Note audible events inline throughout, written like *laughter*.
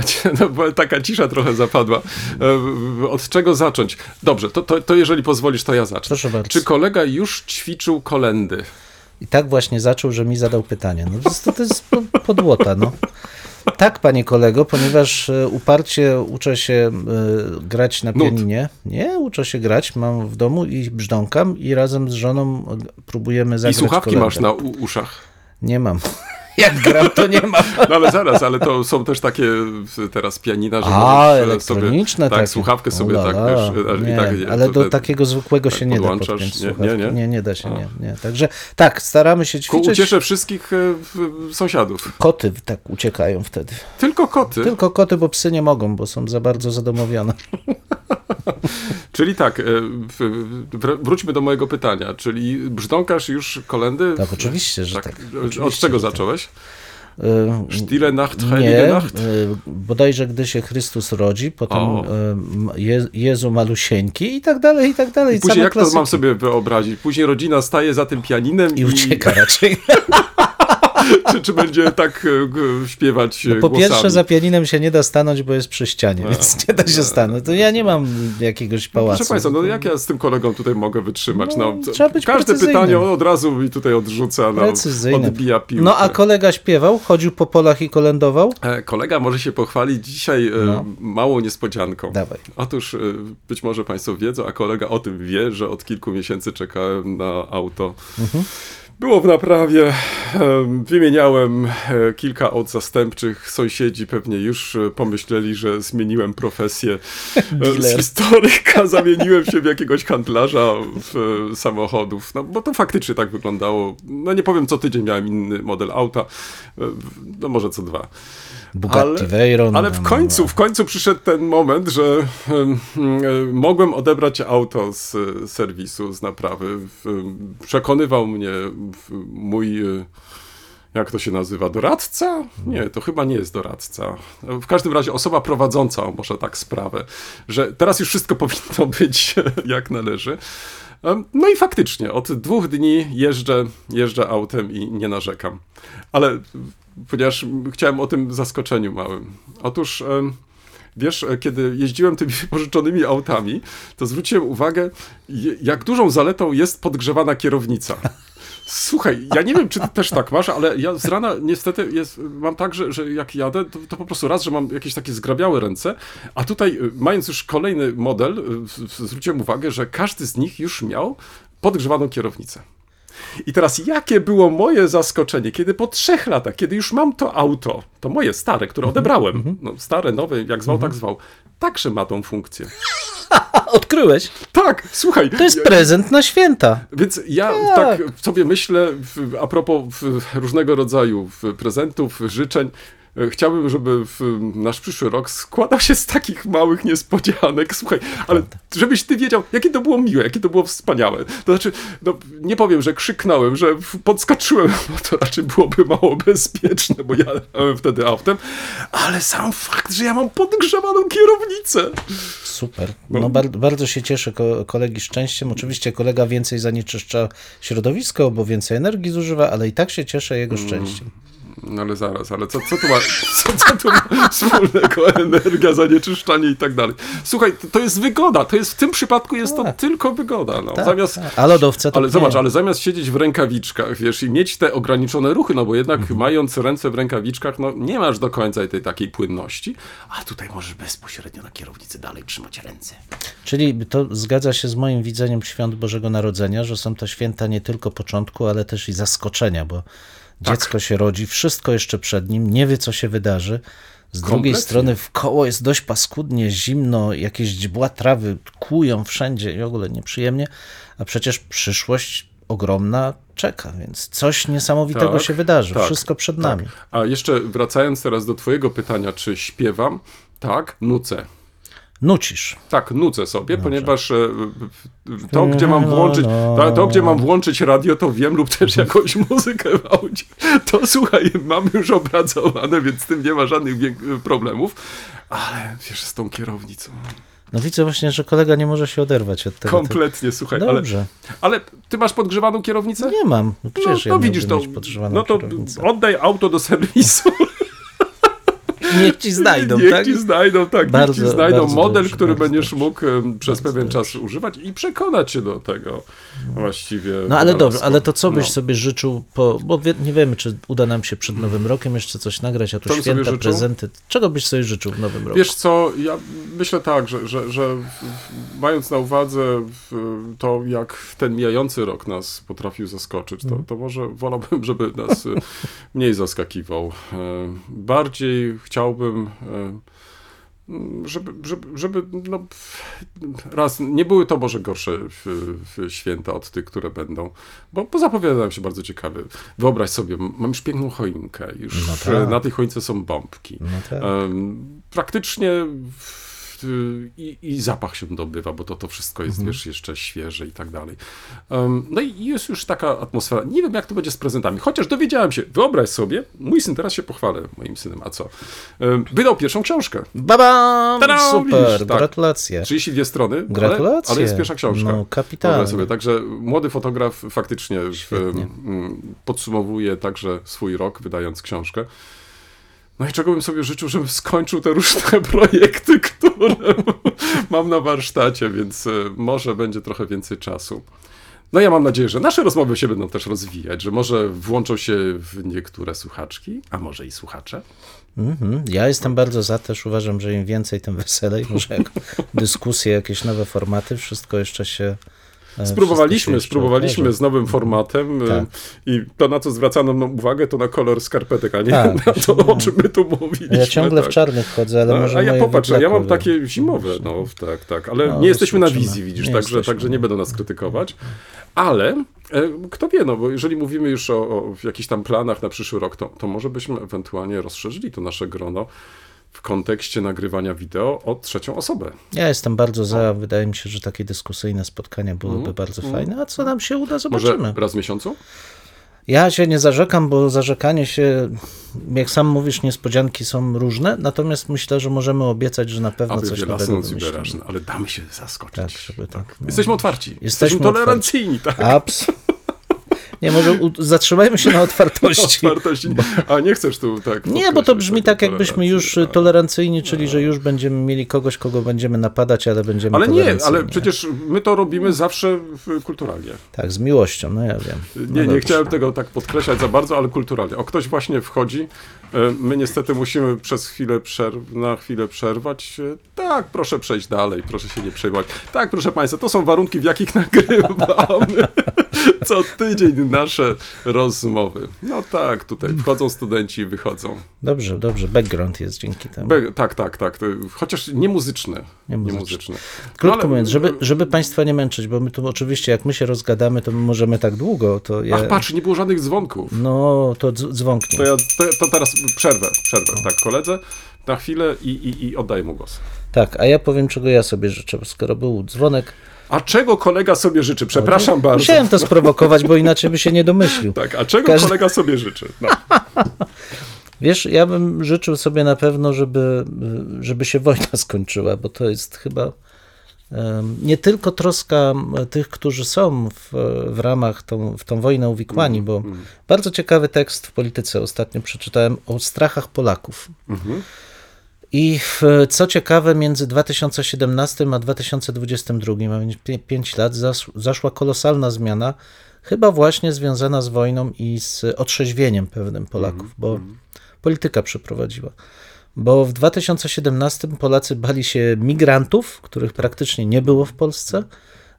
*laughs* No, bo taka cisza trochę zapadła. E, Od czego zacząć? Dobrze, to, to, to jeżeli pozwolisz, to ja zacznę. Proszę bardzo. Czy kolega już ćwiczył kolendy? I tak właśnie zaczął, że mi zadał pytanie. No to, jest- to jest po- podłota, no. Tak, panie kolego, ponieważ e, uparcie uczę się e, grać na pianinie. Nie, uczę się grać, mam w domu i brzdąkam i razem z żoną próbujemy I zagrać słuchawki kolędę. masz na uszach. Nie mam. Jak gram, to nie mam. No ale zaraz, ale to są też takie teraz pianina, że A, możesz e, elektroniczne tak, takie. słuchawkę sobie O la tak, wiesz, e, nie, i tak, ale to do te- takiego zwykłego się nie da podpiąć Nie, nie, nie? nie, nie da się, nie, nie. Także tak, staramy się Ku ćwiczyć. ucieszę wszystkich e, sąsiadów. Koty tak uciekają wtedy. Tylko koty. Tylko koty, bo psy nie mogą, bo są za bardzo zadomowione. *laughs* *laughs* Czyli tak, e, wróćmy do mojego pytania. Czyli brzdąkasz już kolendy? Tak, oczywiście, że tak. Od Oczywiście, czego że tak. zacząłeś? Y, Stille Nacht, Nie, Heilige Nacht? y, bodajże gdy się Chrystus rodzi, potem O. Je, Jezu malusieńki i tak dalej, i tak dalej. I później same jak to klasyki. mam sobie wyobrazić? Później rodzina staje za tym pianinem I ucieka raczej. *laughs* *laughs* czy, czy będzie tak e, śpiewać No, e, po głosami? pierwsze za pianinem się nie da stanąć, bo jest przy ścianie, więc nie da się stanąć. To ja nie mam jakiegoś pałacu. Proszę Państwa, no jak ja z tym kolegą tutaj mogę wytrzymać? No, No, trzeba być każde precyzyjnym. pytanie od razu mi tutaj odrzuca, no, odbija piłkę. No a kolega śpiewał, chodził po polach i kolędował? E, Kolega może się pochwalić dzisiaj No. małą niespodzianką. Dawaj. Otóż być może Państwo wiedzą, a kolega o tym wie, że od kilku miesięcy czekałem na auto. Mhm. Było w naprawie, em, wymieniałem e, kilka aut zastępczych, sąsiedzi pewnie już e, pomyśleli, że zmieniłem profesję. E, z historyka, zamieniłem się w jakiegoś handlarza w, samochodów, no bo to faktycznie tak wyglądało. No nie powiem, co tydzień miałem inny model auta, no może co dwa. Bugatti Veyron. Ale w tam, końcu, w końcu przyszedł ten moment, że em, em, mogłem odebrać auto z e, serwisu, z naprawy. W- Przekonywał mnie mój, e, jak to się nazywa, doradca? Nie, to chyba nie jest doradca. W każdym razie osoba prowadząca, może tak sprawę, że teraz już wszystko *laughs* powinno być jak należy. No i faktycznie, od dwóch dni jeżdżę, jeżdżę autem i nie narzekam. Ale ponieważ chciałem o tym zaskoczeniu małym. Otóż, em, wiesz, e, kiedy jeździłem tymi *laughs* pożyczonymi autami, to zwróciłem uwagę, jak dużą zaletą jest podgrzewana kierownica. Słuchaj, ja nie wiem, czy ty też tak masz, ale ja z rana niestety jest, mam tak, że, że jak jadę, to, to po prostu raz, że mam jakieś takie zgrabiałe ręce, a tutaj y, mając już kolejny model, zwróciłem uwagę, że każdy z nich już miał podgrzewaną kierownicę. I teraz jakie było moje zaskoczenie, kiedy po trzech latach, kiedy już mam to auto, to moje stare, które odebrałem, no stare, nowe, jak zwał, tak zwał, także ma tą funkcję. *laughs* Odkryłeś? Tak, słuchaj. To jest prezent na święta. Więc ja Tak. tak, sobie myślę, a propos różnego rodzaju prezentów, życzeń, chciałbym, żeby w, nasz przyszły rok składał się z takich małych niespodzianek. Słuchaj, ale żebyś ty wiedział, jakie to było miłe, jakie to było wspaniałe. To znaczy, no, nie powiem, że krzyknąłem, że podskoczyłem, *laughs* bo to raczej byłoby mało bezpieczne, bo ja jechałem wtedy autem, ale sam fakt, że ja mam podgrzewaną kierownicę. Super. No, bar bardzo się cieszę ko kolegi szczęściem. Oczywiście kolega więcej zanieczyszcza środowisko, bo więcej energii zużywa, ale i tak się cieszę jego szczęściem. No ale zaraz, ale co, co tu ma, co, co tu ma wspólnego energia, zanieczyszczanie i tak dalej. Słuchaj, to, jest wygoda, to jest w tym przypadku jest to Tak. tylko wygoda. No. Tak, zamiast, tak. A lodowce to ale nie. zobacz, ale zamiast siedzieć w rękawiczkach, wiesz, i mieć te ograniczone ruchy, no bo jednak Mhm. mając ręce w rękawiczkach, no nie masz do końca tej takiej płynności, a tutaj możesz bezpośrednio na kierownicy dalej trzymać ręce. Czyli to zgadza się z moim widzeniem świąt Bożego Narodzenia, że są to święta nie tylko początku, ale też i zaskoczenia, bo dziecko się rodzi, wszystko jeszcze przed nim, nie wie, co się wydarzy. Z drugiej Kompletnie. strony w koło jest dość paskudnie, zimno, jakieś dźbła trawy kłują wszędzie i w ogóle nieprzyjemnie, a przecież przyszłość ogromna czeka, więc coś niesamowitego Tak, się wydarzy. tak, wszystko przed tak. nami. A jeszcze wracając teraz do twojego pytania, czy śpiewam? Tak, nucę. Nucisz. Tak, nucę sobie, ponieważ e, to, gdzie mam włączyć, to, to, gdzie mam włączyć radio, to wiem, lub też jakąś *laughs* muzykę w audzie. To słuchaj, mam już opracowane, więc z tym nie ma żadnych wiek- problemów. Ale wiesz, z tą kierownicą. No widzę właśnie, że kolega nie może się oderwać od tego. Kompletnie, słuchaj, ale, Dobrze. ale ty masz podgrzewaną kierownicę? Nie mam. No No, przecież ja no widzisz, to, no to kierownicę. oddaj auto do serwisu. *laughs* Niech ci znajdą, niech tak? ci znajdą, tak, Bardzo- niech ci znajdą model, dobrze, który będziesz dobrze. mógł przez pewien dobrze. czas używać i przekonać się do tego właściwie. No ale dobrze, ale to co byś No. sobie życzył, po, bo wie, nie wiemy, czy uda nam się przed Nowym Rokiem jeszcze coś nagrać, a tu Co święta, prezenty. Czego byś sobie życzył w Nowym Roku? Wiesz co, ja myślę tak, że, że, że mając na uwadze to, jak ten mijający rok nas potrafił zaskoczyć, Mhm. to, to może wolałbym, żeby nas *laughs* mniej zaskakiwał. E, Bardziej chciałbym, e, żeby, żeby, żeby no, raz, nie były to może gorsze święta od tych, które będą, bo, bo zapowiadają się bardzo ciekawe. Wyobraź sobie, mam już piękną choinkę, już No tak. na tej choince są bombki. No tak. Praktycznie w, i, i zapach się dobywa, bo to, to wszystko jest, wiesz, jeszcze świeże i tak dalej. Em, no i jest już taka atmosfera. Nie wiem, jak to będzie z prezentami, chociaż dowiedziałem się, wyobraź sobie, mój syn, teraz się pochwalę moim synem, a co? Em, wydał pierwszą książkę. Tada, Super, widzisz, tak. gratulacje. 32 strony, ale, Gratulacje. ale jest pierwsza książka. No, kapitalnie. Sobie, także młody fotograf faktycznie w, podsumowuje także swój rok, wydając książkę. No i czego bym sobie życzył, żebym skończył te różne *laughs* projekty, które mam na warsztacie, więc e, może będzie trochę więcej czasu. No ja mam nadzieję, że nasze rozmowy się będą też rozwijać, że może włączą się w niektóre słuchaczki, a może i słuchacze. Mhm. Ja jestem bardzo za też, uważam, że im więcej, tym weselej. Może jak *laughs* dyskusje, jakieś nowe formaty, wszystko jeszcze się... e, Spróbowaliśmy, spróbowaliśmy z nowym formatem e, Tak. i to, na co zwracano nam uwagę, to na kolor skarpetek, a nie Tak. *laughs* na to, o czym my tu mówiliśmy. Ja ciągle tak. w czarnych chodzę, ale No, może a ja popatrz, ja mam takie zimowe, no tak, tak, ale No, nie jesteśmy na wizji, widzisz, Nie także, jesteśmy. także nie będą nas krytykować, ale e, kto wie, no bo jeżeli mówimy już o, o jakichś tam planach na przyszły rok, to, to może byśmy ewentualnie rozszerzyli to nasze grono w kontekście nagrywania wideo o trzecią osobę. Ja jestem bardzo za, wydaje mi się, że takie dyskusyjne spotkania byłyby bardzo fajne, a co nam się uda, Może zobaczymy. raz w miesiącu? Ja się nie zarzekam, bo zarzekanie się, jak sam mówisz, niespodzianki są różne, natomiast myślę, że możemy obiecać, że na pewno Aby coś nowego wymyślimy. ale damy się zaskoczyć. Tak, żeby tak. no. Jesteśmy otwarci. Jesteśmy, Jesteśmy tolerancyjni, tak? Abs. Nie, może zatrzymajmy się na *laughs* otwartości. Otwartość. A nie chcesz tu tak. Nie, bo to brzmi tak, jakbyśmy już tolerancji, tak. tolerancyjni, czyli że już będziemy mieli kogoś, kogo będziemy napadać, ale będziemy Ale nie, ale przecież my to robimy zawsze w- kulturalnie. Tak, z miłością, no ja wiem. No Nie, nie dobrze. chciałem tego tak podkreślać za bardzo, ale kulturalnie. O, ktoś właśnie wchodzi, my niestety musimy przez chwilę przerw- na chwilę przerwać. E, Tak, proszę przejść dalej, proszę się nie przejmować. Tak, proszę Państwa, to są warunki, w jakich *laughs* nagrywamy *laughs* co tydzień nasze rozmowy. No tak, tutaj wchodzą studenci i wychodzą. Dobrze, dobrze, background jest dzięki temu. Be, tak, tak, tak, chociaż nie muzyczne. Nie Nie muzyczne. muzyczne. Krótko No, ale- mówiąc, żeby, żeby Państwa nie męczyć, bo my tu oczywiście, jak my się rozgadamy, to my możemy tak długo, to ja... Ach, patrz, nie było żadnych dzwonków. No, to dz- dzwonknie. To ja to, to teraz przerwę, przerwę, tak, koledze, na chwilę i, i, i oddaję mu głos. Tak, a ja powiem, czego ja sobie życzę, skoro był dzwonek... A czego kolega sobie życzy? Przepraszam bardzo. Musiałem to *laughs* sprowokować, bo inaczej by się nie domyślił. Tak, a czego Każdy- kolega sobie życzy? No. *laughs* Wiesz, ja bym życzył sobie na pewno, żeby, żeby się wojna skończyła, bo to jest chyba nie tylko troska tych, którzy są w, w ramach tą, w tą wojnę uwikłani, bo bardzo ciekawy tekst w polityce ostatnio przeczytałem o strachach Polaków. I w, co ciekawe, między 2017 a 2022, a więc 5 lat, zas, zaszła kolosalna zmiana, chyba właśnie związana z wojną i z otrzeźwieniem pewnym Polaków, bo polityka przeprowadziła. Bo w 2017 Polacy bali się migrantów, których praktycznie nie było w Polsce,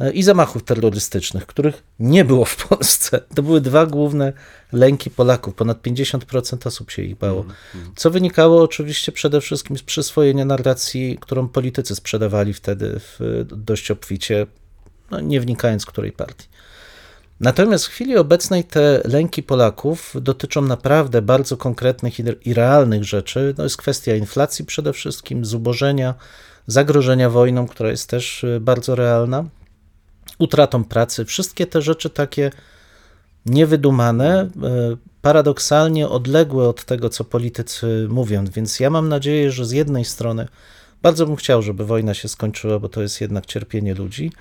e, i zamachów terrorystycznych, których nie było w Polsce. To były dwa główne lęki Polaków. Ponad 50% osób się ich bało. Co wynikało oczywiście przede wszystkim z przyswojenia narracji, którą politycy sprzedawali wtedy w, dość obficie, no, nie wnikając której partii. Natomiast w chwili obecnej te lęki Polaków dotyczą naprawdę bardzo konkretnych i, realnych rzeczy. No jest kwestia inflacji przede wszystkim, zubożenia, zagrożenia wojną, która jest też y, bardzo realna, utratą pracy. Wszystkie te rzeczy takie niewydumane, y, paradoksalnie odległe od tego, co politycy mówią. Więc ja mam nadzieję, że z jednej strony bardzo bym chciał, żeby wojna się skończyła, bo to jest jednak cierpienie ludzi,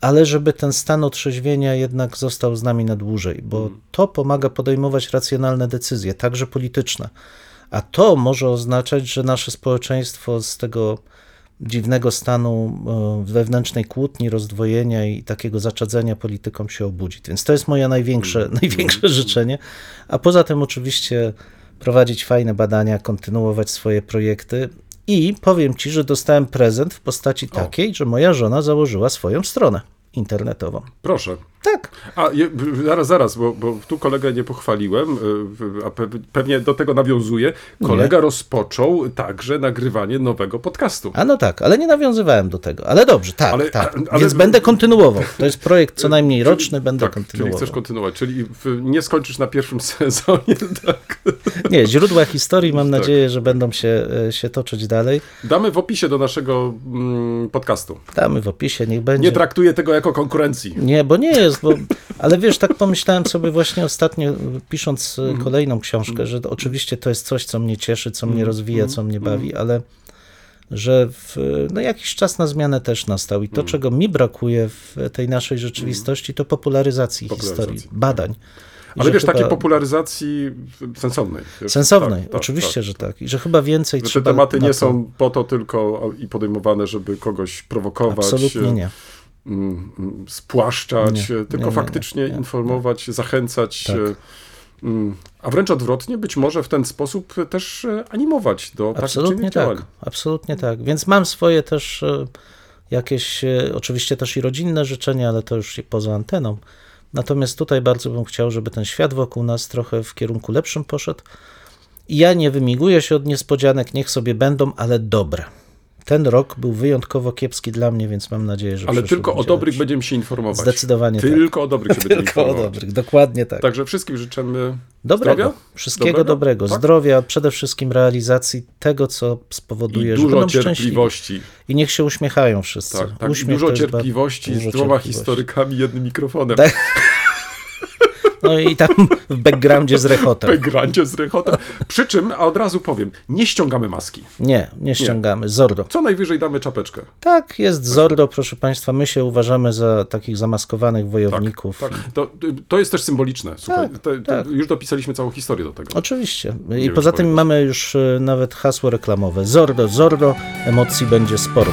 ale żeby ten stan otrzeźwienia jednak został z nami na dłużej, bo to pomaga podejmować racjonalne decyzje, także polityczne. A to może oznaczać, że nasze społeczeństwo z tego dziwnego stanu e, wewnętrznej kłótni, rozdwojenia i takiego zaczadzenia polityką się obudzić. Więc to jest moje największe, największe życzenie. A poza tym oczywiście prowadzić fajne badania, kontynuować swoje projekty. I powiem Ci, że dostałem prezent w postaci takiej, że moja żona założyła swoją stronę internetową. Proszę. Tak. A je, zaraz, zaraz, bo, bo tu kolegę nie pochwaliłem, y, a pe, pewnie do tego nawiązuje. Kolega rozpoczął także nagrywanie nowego podcastu. A no tak, ale nie nawiązywałem do tego. Ale dobrze, tak, Ale- tak. ale- Więc będę kontynuował. To jest projekt co najmniej roczny, będę tak, czyli kontynuował. chcesz kontynuować, czyli nie skończysz na pierwszym *laughs* sezonie. Tak. Nie, źródła historii mam Tak. nadzieję, że będą się, e, się toczyć dalej. Damy w opisie do naszego mm, podcastu. Damy w opisie, niech będzie. Nie traktuję tego jako konkurencji. Nie, bo nie jest, bo, ale wiesz, tak pomyślałem sobie właśnie ostatnio, pisząc e, Mhm. kolejną książkę, że oczywiście to jest coś, co mnie cieszy, co Mhm. mnie rozwija, co mnie bawi, ale że w, no jakiś czas na zmianę też nastał i to, Mhm. czego mi brakuje w tej naszej rzeczywistości, to popularyzacji, Popularyzacji, historii, badań. I Ale wiesz, chyba- takiej popularyzacji sensownej. Sensownej, tak, tak, oczywiście, tak. że tak. I że chyba więcej Że te trzeba tematy na nie to- są po to tylko i podejmowane, żeby kogoś prowokować, Absolutnie nie. Spłaszczać, Nie, e, tylko nie, nie, faktycznie nie, informować, zachęcać, Tak. e, mm, a wręcz odwrotnie, być może w ten sposób też e, animować do Absolutnie tak, działań. absolutnie tak. Więc mam swoje też jakieś, oczywiście też i rodzinne życzenia, ale to już poza anteną. Natomiast tutaj bardzo bym chciał, żeby ten świat wokół nas trochę w kierunku lepszym poszedł. I ja nie wymiguję się od niespodzianek, niech sobie będą, ale dobre. Ten rok był wyjątkowo kiepski dla mnie, więc mam nadzieję, że Ale tylko o dobrych lepszy. będziemy się informować. Zdecydowanie tak. Tylko o dobrych się *laughs* będziemy Tylko o informować. dobrych, dokładnie tak. Także wszystkim życzymy Dobrego. zdrowia, Wszystkiego Dobrego? dobrego. Tak? Zdrowia, przede wszystkim realizacji tego, co spowoduje, i że dużo szczęśliwi. cierpliwości. I niech się uśmiechają wszyscy. Tak, tak. Uśmiech Dużo jest ba- cierpliwości dużo z dwoma cierpliwości. historykami, jednym mikrofonem. Tak. *laughs* No i tam w backgroundzie z rechotem. Grandzie z rechotem. Przy czym, a od razu powiem, nie ściągamy maski. Nie, nie ściągamy. Zorro. Co najwyżej damy czapeczkę. Tak, jest Zorro, proszę Państwa. My się uważamy za takich zamaskowanych wojowników. Tak, to, to jest też symboliczne. Słuchaj, Tak, to, to tak. Już dopisaliśmy całą historię do tego. Oczywiście. I wiem, poza czy tym powiem. mamy już e, nawet hasło reklamowe. Zorro, Zorro, emocji będzie sporo.